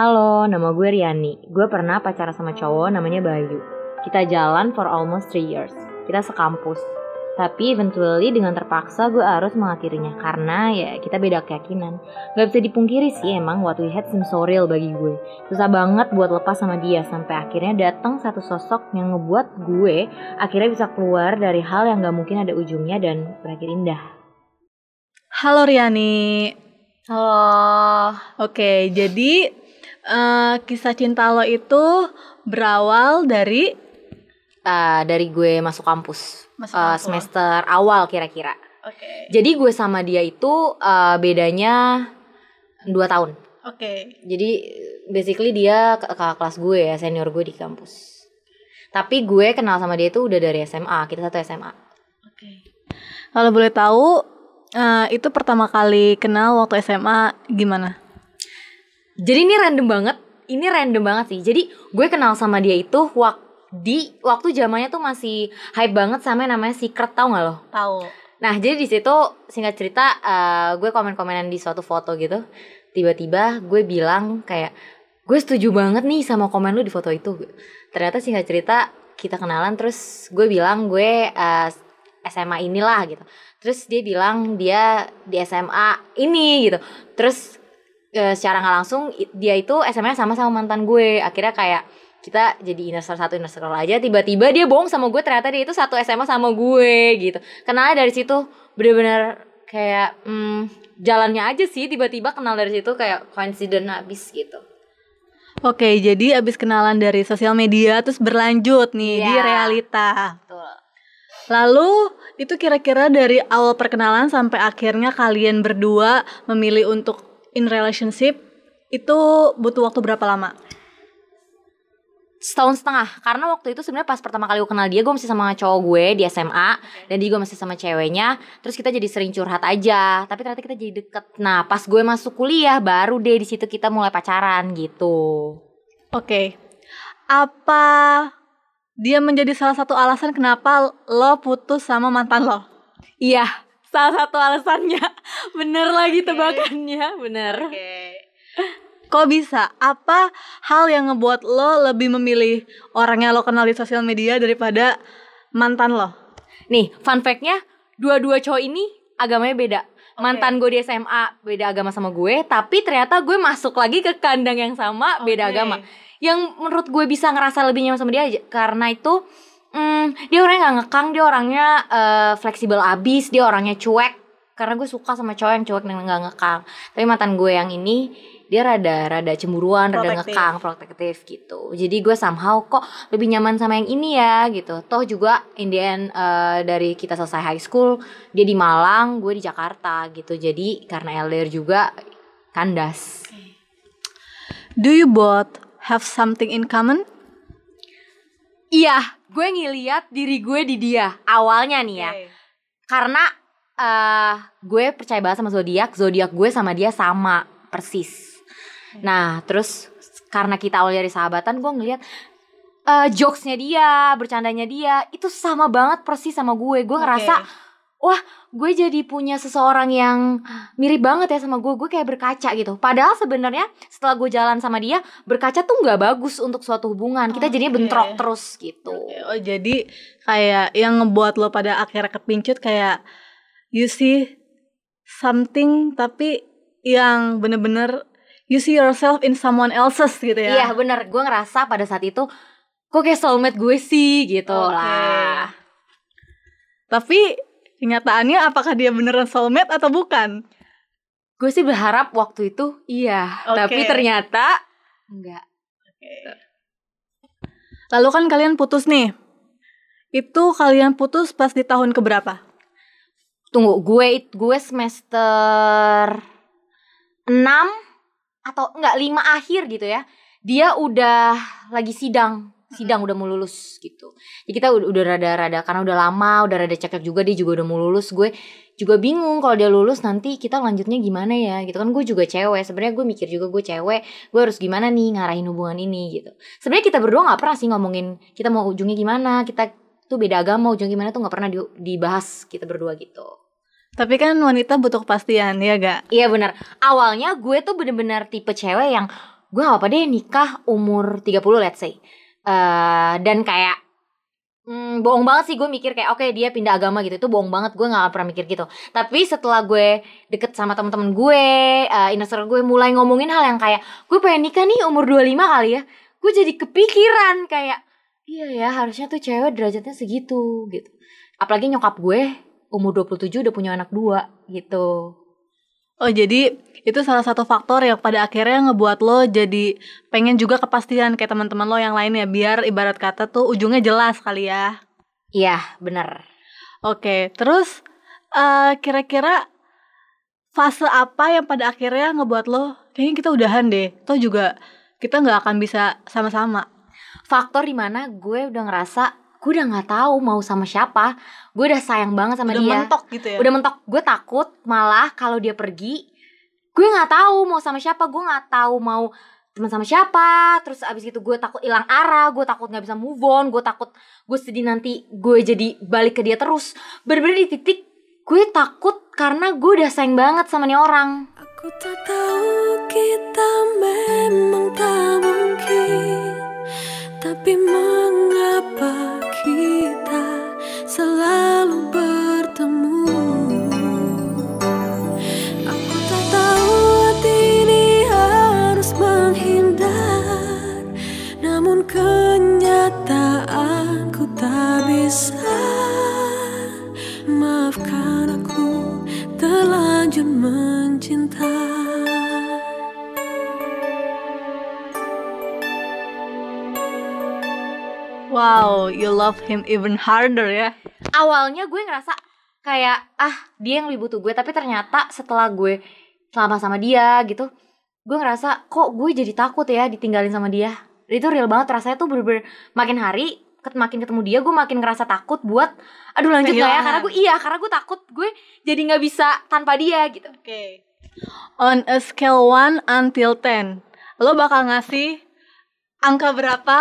Halo, nama gue Riani. Gue pernah pacaran sama cowok namanya Bayu. Kita jalan for almost 3 years. Kita sekampus. Tapi eventually dengan terpaksa gue harus mengakhirinya karena ya kita beda keyakinan. Gak bisa dipungkiri sih emang what we had seems so real bagi gue. Susah banget buat lepas sama dia sampai akhirnya datang satu sosok yang ngebuat gue akhirnya bisa keluar dari hal yang gak mungkin ada ujungnya dan berakhir indah. Halo Riani. Halo. Oke, jadi eh, kisah cinta lo itu berawal dari Uh, dari gue masuk kampus. Masuk Uh, kampus. semester awal kira-kira. Oke. Jadi gue sama dia itu uh, bedanya 2 tahun. Oke. Jadi basically dia kakak kelas gue ya, senior gue di kampus. Tapi gue kenal sama dia itu udah dari SMA, kita satu SMA. Oke. Kalau boleh tahu eh, itu pertama kali kenal waktu SMA gimana? Jadi ini random banget, ini random banget sih. Jadi gue kenal sama dia itu waktu di waktu zamannya tuh masih hype banget sama yang namanya secret tau gak lo? Tahu. Nah jadi di situ singkat cerita eh, gue komen-komenan di suatu foto gitu. Tiba-tiba gue bilang kayak gue setuju banget nih sama komen lu di foto itu. Ternyata singkat cerita kita kenalan terus gue bilang gue eh, SMA inilah gitu. Terus dia bilang dia di SMA ini gitu. Terus eh, secara nggak langsung dia itu SMA sama sama mantan gue. Akhirnya kayak kita jadi inner circle satu inner circle aja tiba-tiba dia bohong sama gue ternyata dia itu satu SMA sama gue gitu kenalnya dari situ bener-bener kayak hmm, jalannya aja sih tiba-tiba kenal dari situ kayak coincident habis gitu Oke, jadi abis kenalan dari sosial media terus berlanjut nih di Iya. realita. Betul. Lalu itu kira-kira dari awal perkenalan sampai akhirnya kalian berdua memilih untuk in relationship itu butuh waktu berapa lama? setahun setengah. Karena waktu itu sebenarnya pas pertama kali gue kenal dia gue masih sama cowok gue di SMA dan dia juga masih sama ceweknya. Terus kita jadi sering curhat aja. Tapi ternyata kita jadi deket. Nah pas gue masuk kuliah baru deh di situ kita mulai pacaran gitu. Oke. Apa dia menjadi salah satu alasan kenapa lo putus sama mantan lo? iya salah satu alasannya bener lagi tebakannya bener Kok bisa? Apa hal yang ngebuat lo lebih memilih orang yang lo kenal di sosial media daripada mantan lo? Nih, fun fact-nya, dua-dua cowok ini agamanya beda. Mantan gue di SMA beda agama sama gue, tapi ternyata gue masuk lagi ke kandang yang sama beda Oke. agama. Yang menurut gue bisa ngerasa lebih nyaman sama dia aja, karena itu hmm, dia orangnya nggak ngekang, dia orangnya eh, fleksibel abis, dia orangnya cuek. Karena gue suka sama cowok yang cuek dan nggak ngekang. Tapi mantan gue yang ini dia rada rada cemburuan, rada Protektif. ngekang, protektif gitu. Jadi gue somehow kok lebih nyaman sama yang ini ya gitu. Toh juga in the end eh, dari kita selesai high school, dia di Malang, gue di Jakarta gitu. Jadi karena LDR juga kandas. Do you both have something in common? Iya, gue ngeliat diri gue di dia awalnya nih ya. Karena eh gue percaya banget sama zodiak, zodiak gue sama dia sama persis. Nah, terus karena kita awal dari sahabatan, gue ngeliat eh jokesnya dia, bercandanya dia itu sama banget persis sama gue. Gue ngerasa, wah, gue jadi punya seseorang yang mirip banget ya sama gue. Gue kayak berkaca gitu. Padahal sebenarnya setelah gue jalan sama dia, berkaca tuh nggak bagus untuk suatu hubungan. Kita jadinya Oke. bentrok terus gitu. Oh jadi kayak yang ngebuat lo pada akhirnya kepincut kayak you see something tapi yang bener-bener you see yourself in someone else's gitu ya. Iya bener, gue ngerasa pada saat itu kok kayak soulmate gue sih gitu Oke. lah. Tapi kenyataannya apakah dia beneran soulmate atau bukan? Gue sih berharap waktu itu iya, Oke. tapi ternyata enggak. Lalu kan kalian putus nih. Itu kalian putus pas di tahun keberapa? Tunggu, gue gue semester 6 atau enggak 5 akhir gitu ya. Dia udah lagi sidang, sidang udah mau lulus gitu. Jadi kita udah, udah rada-rada karena udah lama, udah rada cekek juga dia juga udah mau lulus. Gue juga bingung kalau dia lulus nanti kita lanjutnya gimana ya gitu kan gue juga cewek sebenarnya gue mikir juga gue cewek gue harus gimana nih ngarahin hubungan ini gitu sebenarnya kita berdua nggak pernah sih ngomongin kita mau ujungnya gimana kita tuh beda agama ujung gimana tuh nggak pernah di- dibahas kita berdua gitu Tapi kan wanita butuh kepastian, ya gak? Iya benar. Awalnya gue tuh bener-bener tipe cewek yang gue gak apa deh nikah umur 30 let's say Eh, dan kayak hmm, bohong banget sih gue mikir kayak oke dia pindah agama gitu. Itu bohong banget gue gak pernah mikir gitu. Tapi setelah gue deket sama temen-temen gue uh, inner circle gue mulai ngomongin hal yang kayak gue pengen nikah nih umur 25 kali ya. Gue jadi kepikiran kayak iya ya harusnya tuh cewek derajatnya segitu gitu. Apalagi nyokap gue umur 27 udah punya anak dua gitu Oh jadi itu salah satu faktor yang pada akhirnya ngebuat lo jadi pengen juga kepastian kayak teman-teman lo yang lainnya biar ibarat kata tuh ujungnya jelas kali ya. iya bener Oke, terus eh, kira-kira fase apa yang pada akhirnya ngebuat lo kayaknya kita udahan deh. Toh juga kita nggak akan bisa sama-sama. faktor di mana gue udah ngerasa gue udah nggak tahu mau sama siapa. Gue udah sayang banget sama Udah dia. mentok gitu ya. udah mentok. Gue takut malah kalau dia pergi gue nggak tahu mau sama siapa. Gue nggak tahu mau teman sama siapa. Terus abis itu gue takut hilang arah. Gue takut nggak bisa move on. Gue takut gue sedih nanti gue jadi balik ke dia terus. Bener-bener di titik gue takut karena gue udah sayang banget sama nih orang. Aku tak tahu love him even harder ya. awalnya gue ngerasa kayak ah dia yang lebih butuh gue tapi ternyata setelah gue selama sama dia gitu gue ngerasa kok gue jadi takut ya ditinggalin sama dia itu real banget rasanya tuh bener-bener makin hari makin ketemu dia gue makin ngerasa takut buat aduh lanjut gak ya Kehilangan. karena gue iya karena gue takut gue jadi nggak bisa tanpa dia gitu Oke. On a scale 1 until 10, lo bakal ngasih angka berapa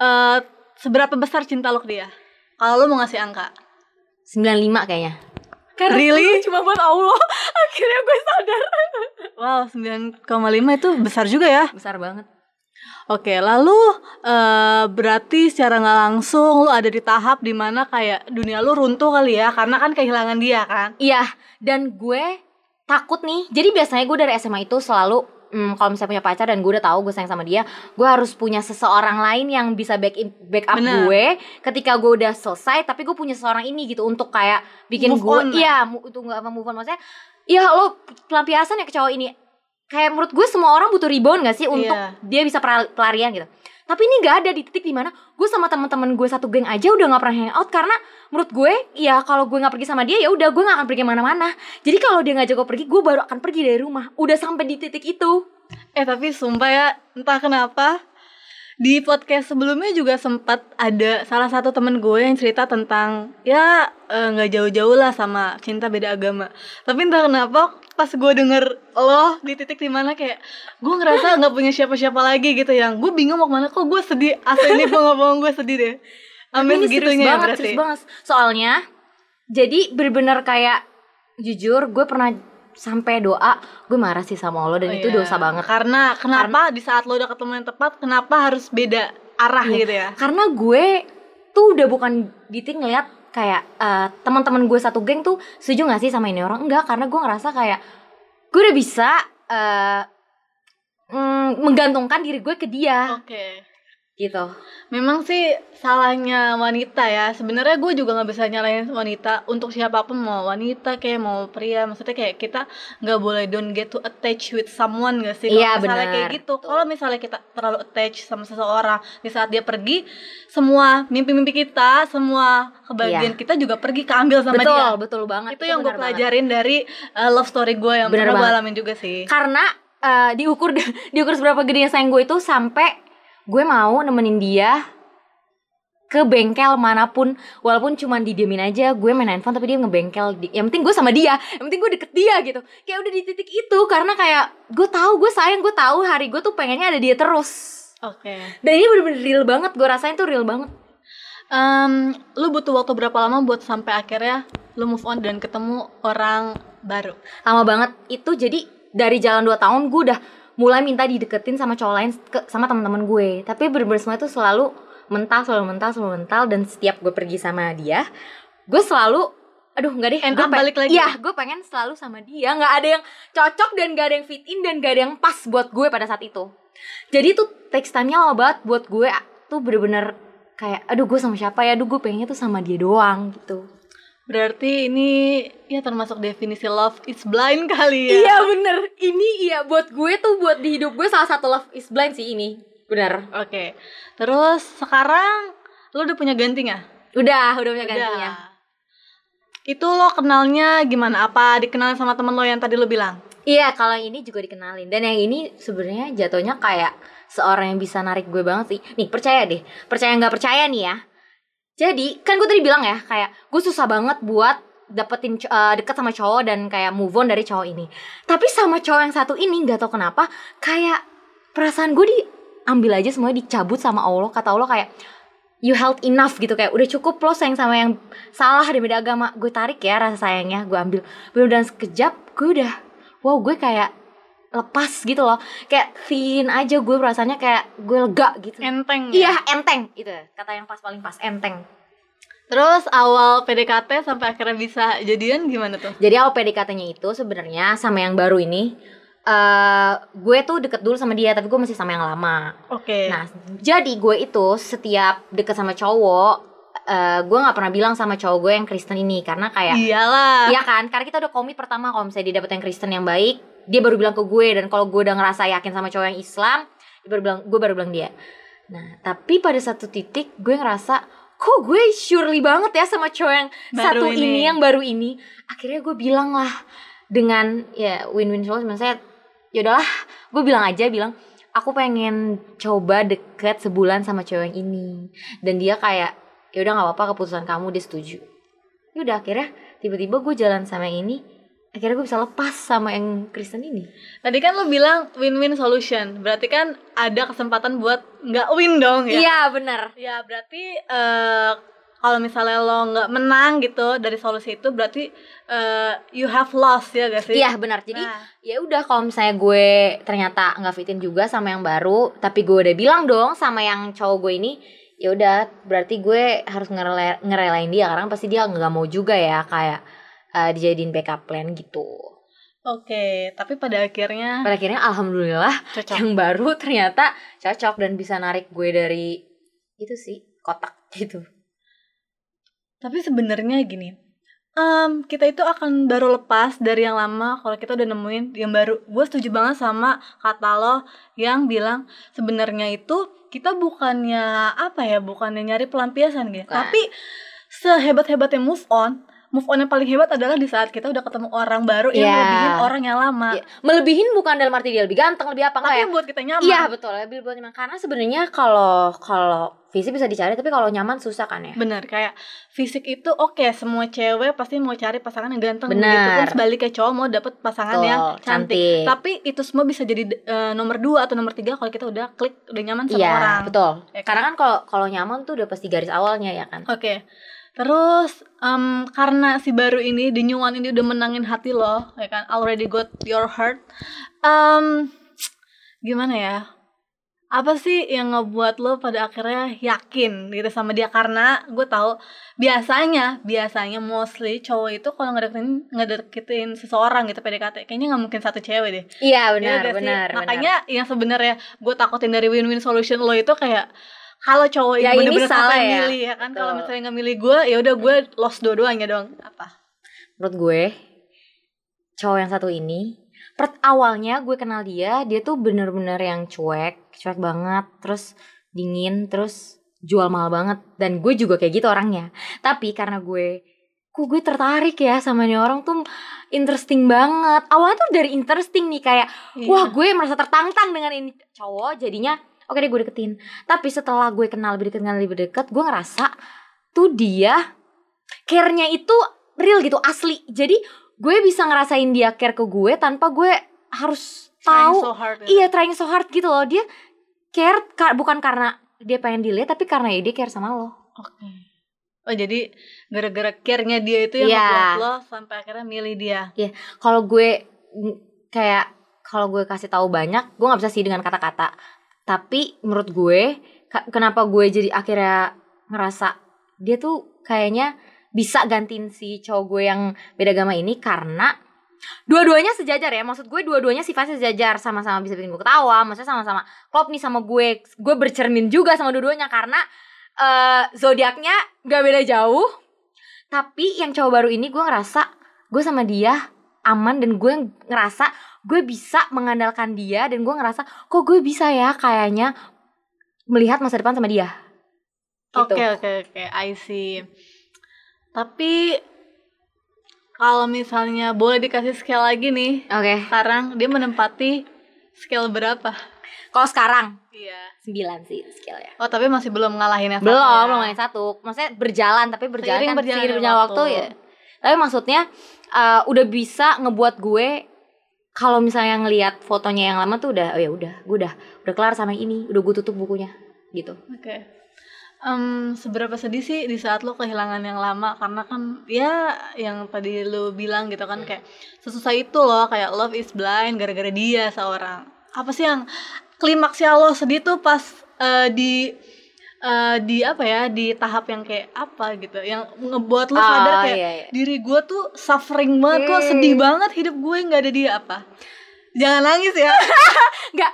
eh seberapa besar cinta lo ke dia? Kalau lo mau ngasih angka. 95 kayaknya Really? cuma buat Allah akhirnya gue sadar Wow, 9,5 itu besar juga ya. besar banget Oke, lalu eh berarti secara nggak langsung lo ada di tahap di mana kayak dunia lo runtuh kali ya, karena kan kehilangan dia kan. Iya, dan gue takut nih. Jadi biasanya gue dari SMA itu selalu hmm, kalau misalnya punya pacar dan gue udah tahu gue sayang sama dia, gue harus punya seseorang lain yang bisa back in, backup Bener. gue ketika gue udah selesai. Tapi gue punya seseorang ini gitu untuk kayak bikin Move gue, on iya, untuk nggak apa move on maksudnya. Iya lo pelampiasan ya ke cowok ini. Kayak menurut gue semua orang butuh rebound gak sih untuk Iya. dia bisa pelarian gitu. Tapi ini gak ada di titik di mana gue sama teman-teman gue satu geng aja udah gak pernah hangout karena menurut gue ya kalau gue nggak pergi sama dia ya udah gue nggak akan pergi mana-mana. Jadi kalau dia ngajak gue pergi, gue baru akan pergi dari rumah. Udah sampai di titik itu. Eh tapi sumpah ya, entah kenapa di podcast sebelumnya juga sempat ada salah satu temen gue yang cerita tentang ya eh, nggak jauh-jauh lah sama cinta beda agama. Tapi entah kenapa pas gue denger lo di titik di mana kayak gue ngerasa nggak punya siapa-siapa lagi gitu yang gue bingung mau ke mana kok gue sedih asli ini gue nggak bohong gue sedih deh. Amin Ini serius segitunya ya banget, berarti. serius banget. Soalnya jadi bener-bener kayak jujur gue pernah sampai doa gue marah sih sama lo dan Oh itu iya. dosa banget. Karena kenapa di saat lo udah ketemu yang tepat, kenapa harus beda arah Iya. gitu ya? Karena gue tuh udah bukan di titik ngeliat kayak eh, teman-teman gue satu geng tuh setuju gak sih sama ini orang? Enggak, karena gue ngerasa kayak gue udah bisa eh, mm, menggantungkan diri gue ke dia Oke. Gitu. Memang sih salahnya wanita ya. Sebenarnya gue juga nggak bisa nyalain wanita untuk siapa pun mau wanita kayak mau pria. Maksudnya kayak kita nggak boleh don't get to attach with someone gak sih? Kalau Iya, misalnya benar. kayak gitu. Kalau misalnya kita terlalu attach sama seseorang di saat dia pergi, semua mimpi-mimpi kita, semua kebahagiaan Iya. kita juga pergi keambil sama betul, dia. betul banget. Itu yang gue benar banget. pelajarin dari uh, love story gue yang Bener pernah gue alamin juga sih. Karena eh, diukur diukur seberapa gedenya sayang gue itu sampai gue mau nemenin dia ke bengkel mana pun. Walaupun cuma didiemin aja gue main handphone tapi dia ngebengkel di- yang penting gue sama dia yang penting gue deket dia gitu. Kayak udah di titik itu karena kayak gue tahu gue sayang gue tahu hari gue tuh pengennya ada dia terus. Oke. dan ini bener-bener real banget gue rasain tuh real banget. Em, lu butuh waktu berapa lama buat sampai akhirnya lu move on dan ketemu orang baru? lama banget. Itu jadi dari jalan 2 tahun gue udah mulai minta dideketin sama cowok lain ke, sama teman-teman gue. Tapi bener semua itu selalu mental selalu mental selalu mental. Dan setiap gue pergi sama dia gue selalu aduh nggak deh gue pe- balik lagi. iya gue pengen selalu sama dia. Nggak ada yang cocok dan gak ada yang fit in dan gak ada yang pas buat gue pada saat itu. Jadi tuh text time-nya lama banget buat gue. Tuh bener-bener kayak aduh gue sama siapa ya? Aduh gue pengennya tuh sama dia doang gitu Berarti ini ya termasuk definisi love is blind kali ya. Iya bener Ini iya buat gue tuh Buat di hidup gue salah satu love is blind sih ini Bener Oke. Terus sekarang lo udah punya ganti nggak? Udah Udah punya gantinya Udah. Itu lo kenalnya gimana? Apa dikenalin sama temen lo yang tadi lo bilang? Iya kalau yang ini juga dikenalin Dan yang ini sebenarnya jatuhnya kayak Seorang yang bisa narik gue banget sih Nih percaya deh Percaya nggak percaya nih ya Jadi kan gue tadi bilang ya Kayak gue susah banget buat dapetin eh, deket sama cowok dan kayak move on dari cowok ini. Tapi sama cowok yang satu ini nggak tau kenapa kayak perasaan gue diambil aja semuanya dicabut sama Allah. Kata Allah kayak you held enough gitu. Kayak udah cukup lo sayang sama yang salah di beda agama. Gue tarik ya rasa sayangnya gue ambil. Bener dan sekejap gue udah wow gue kayak lepas gitu loh kayak thin aja gue perasaannya kayak gue lega gitu Enteng. iya ya? enteng itu kata yang pas paling pas enteng Terus awal PDKT sampai akhirnya bisa jadian gimana tuh? jadi awal PDKT-nya itu sebenarnya sama yang baru ini eh gue tuh deket dulu sama dia tapi gue masih sama yang lama Oke. Nah, jadi gue itu setiap deket sama cowok, eh gue nggak pernah bilang sama cowok gue yang Kristen ini karena kayak, Iyalah. iya kan? Karena kita udah komit pertama kalau misalnya dia dapet yang Kristen yang baik, dia baru bilang ke gue dan kalau gue udah ngerasa yakin sama cowok yang Islam, dia baru bilang, gue baru bilang dia. Nah, tapi pada satu titik gue ngerasa kok gue surely banget ya sama cowok yang Baru satu ini. ini. yang baru ini. Akhirnya gue bilang lah dengan ya win-win solution, maksudnya ya udahlah, gue bilang aja bilang aku pengen coba deket sebulan sama cewek yang ini dan dia kayak ya udah nggak apa-apa keputusan kamu dia setuju ya udah akhirnya tiba-tiba gue jalan sama yang ini akhirnya gue bisa lepas sama yang Kristen ini Tadi kan lo bilang win-win solution. Berarti kan ada kesempatan buat nggak win dong ya? iya benar Ya berarti eh kalau misalnya lo nggak menang gitu dari solusi itu berarti eh, you have lost ya gak sih? iya benar jadi Nah, ya udah kalau misalnya gue ternyata nggak fitin juga sama yang baru tapi gue udah bilang dong sama yang cowok gue ini ya udah berarti gue harus ngerela- ngerelain dia karena pasti dia nggak mau juga ya kayak eh, dijadiin backup plan gitu Oke, tapi pada akhirnya pada akhirnya alhamdulillah cocok. yang baru ternyata cocok dan bisa narik gue dari itu sih kotak gitu Tapi sebenarnya gini, em, kita itu akan baru lepas dari yang lama kalau kita udah nemuin yang baru. Gue setuju banget sama kata lo yang bilang sebenarnya itu kita bukannya apa ya, bukannya nyari pelampiasan gitu. Bukan. Tapi sehebat-hebatnya move on, move on yang paling hebat adalah di saat kita udah ketemu orang baru yang Iya. melebihin orang yang lama. Iya. melebihin bukan dalam arti dia lebih ganteng lebih apa Tapi enggak ya yang buat kita nyaman. iya betul lebih buat nyaman karena sebenarnya kalau kalau fisik bisa dicari tapi kalau nyaman susah kan ya Bener, kayak fisik itu oke semua cewek pasti mau cari pasangan yang ganteng Bener. Begitupun sebaliknya cowok mau dapet pasangan Betul, yang cantik. cantik. Tapi itu semua bisa jadi eh, nomor dua atau nomor tiga kalau kita udah klik udah nyaman sama iya orang. betul Ya kan? karena kan kalau kalau nyaman tuh udah pasti garis awalnya ya kan Oke. Terus em, karena si baru ini, the new one ini udah menangin hati lo, ya kan? Already got your heart. Em, gimana ya? Apa sih yang ngebuat lo pada akhirnya yakin gitu sama dia? Karena gue tahu biasanya, biasanya mostly cowok itu kalau ngedeketin ngedeketin seseorang gitu PDKT, kayaknya nggak mungkin satu cewek deh. iya Iya benar sih? benar Makanya yang sebenarnya gue takutin dari win-win solution lo itu kayak kalau cowok Ya, ini ini bener-bener salah ya. milih ya kan? Kalau misalnya nggak milih gue ya udah gue lost dua-duanya dong. Apa? Menurut gue cowok yang satu ini per awalnya gue kenal dia dia tuh bener-bener yang cuek cuek banget terus dingin terus jual mahal banget. Dan gue juga kayak gitu orangnya. Tapi karena gue kok gue tertarik ya sama nih orang tuh interesting banget. Awalnya tuh dari interesting nih kayak Iya. wah gue merasa tertantang dengan ini. Cowok jadinya oke deh gue deketin. Tapi setelah gue kenal lebih dekat kenal lebih dekat gue ngerasa tuh dia care-nya itu real gitu asli. Jadi gue bisa ngerasain dia care ke gue tanpa gue harus Trying tahu. so hard ya. iya trying so hard gitu loh. Dia care ka- bukan karena dia pengen dilihat tapi karena ya dia care sama lo. Oke. Oh jadi gara-gara care-nya dia itu yang Iya. ngebuat lo sampai akhirnya milih dia. Kalau gue kayak kalau gue kasih tahu banyak gue nggak bisa sih dengan kata-kata tapi menurut gue kenapa gue jadi akhirnya ngerasa dia tuh kayaknya bisa gantiin si cowok gue yang beda agama ini karena dua-duanya sejajar ya. Maksud gue dua-duanya sifatnya sejajar. Sama-sama bisa bikin gue ketawa maksudnya sama-sama klop nih sama gue. Gue bercermin juga sama dua-duanya karena eh zodiaknya gak beda jauh. Tapi yang cowok baru ini gue ngerasa gue sama dia aman dan gue ngerasa gue bisa mengandalkan dia dan gue ngerasa kok gue bisa ya kayaknya melihat masa depan sama dia gitu. Oke oke oke, I see. Tapi kalau misalnya boleh dikasih scale lagi nih, Oke. sekarang dia menempati scale berapa? Kalau sekarang Iya. 9 sih skill ya. Oh tapi masih belum ngalahin yang Belum, ya? belum yang satu. Maksudnya berjalan tapi berjalan Seiring kan berjalannya seiring berjalan waktu. waktu. ya. Tapi maksudnya uh, udah bisa ngebuat gue kalau misalnya ngelihat fotonya yang lama tuh udah oh ya udah, gue udah udah kelar sama ini, udah gue tutup bukunya gitu. Oke. Em, seberapa sedih sih di saat lo kehilangan yang lama karena kan ya yang tadi lo bilang gitu kan kayak sesusah itu loh kayak love is blind gara-gara dia seorang. Apa sih yang klimaksnya lo sedih tuh pas eh, di eh, di apa ya di tahap yang kayak apa gitu yang ngebuat lo sadar Oh, kayak iya, iya. diri gue tuh suffering banget kok Hmm. sedih banget hidup gue nggak ada dia apa jangan nangis ya Enggak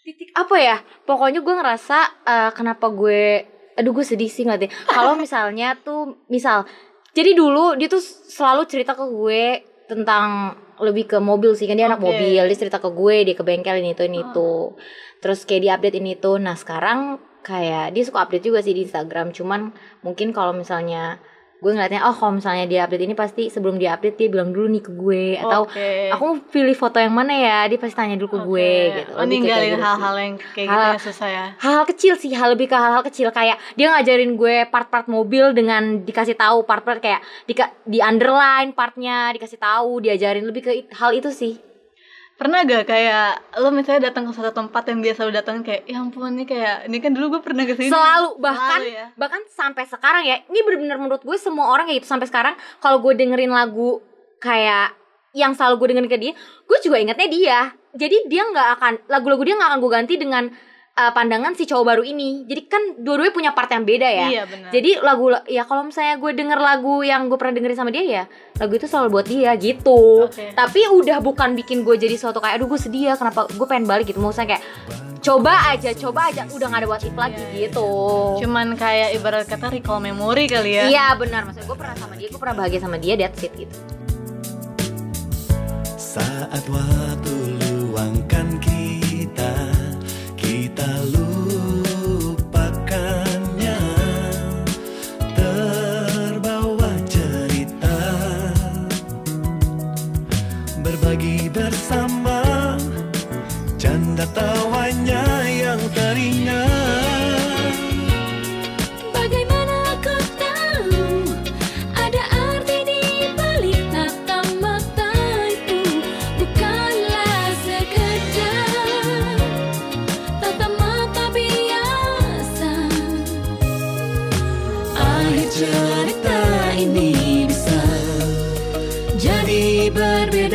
titik apa ya? Pokoknya gue ngerasa uh, kenapa gue aduh gue sedih sih ngeliatnya. Kalau misalnya tuh misal jadi dulu dia tuh selalu cerita ke gue tentang lebih ke mobil sih kan dia anak Oke. mobil dia cerita ke gue dia ke bengkel ini itu ini itu terus kayak di update ini itu nah sekarang kayak dia suka update juga sih di Instagram. Cuman mungkin kalau misalnya gue ngeliatnya oh kalau misalnya dia update ini pasti sebelum dia update dia bilang dulu nih ke gue. Atau Oke. aku pilih foto yang mana ya? Dia pasti tanya dulu ke gue Oke. gitu. Lebih ninggalin gitu hal-hal yang kayak gitu Hal- yang susah ya. hal-hal kecil sih hal lebih ke hal-hal kecil. Kayak dia ngajarin gue part-part mobil dengan dikasih tahu part-part kayak di di underline partnya dikasih tahu diajarin. Lebih ke hal itu sih Pernah gak kayak lo misalnya datang ke suatu tempat yang biasa lo datang kayak ya ampun ini kayak ini kan dulu gue pernah ke sini. selalu bahkan Selalu ya. bahkan sampai sekarang ya ini benar-benar menurut gue semua orang kayak gitu sampai sekarang kalau gue dengerin lagu kayak yang selalu gue dengerin ke dia gue juga ingatnya dia jadi dia nggak akan lagu-lagu dia nggak akan gue ganti dengan uh, pandangan si cowok baru ini jadi kan dua-duanya punya part yang beda ya Iya. Jadi lagu ya kalau misalnya gue denger lagu yang gue pernah dengerin sama dia ya lagu itu selalu buat dia gitu. Oke. Tapi udah bukan bikin gue jadi suatu kayak aduh gue sedih ya kenapa gue pengen balik gitu. Maksudnya kayak coba aja, coba aja udah gak ada what if lagi Iya, gitu. cuman kayak ibarat kata recall memory kali ya. Iya benar maksudnya gue pernah sama dia, gue pernah bahagia sama dia that's it gitu. Saat waktu luangkan kita Kita lupakannya jadi berbeda.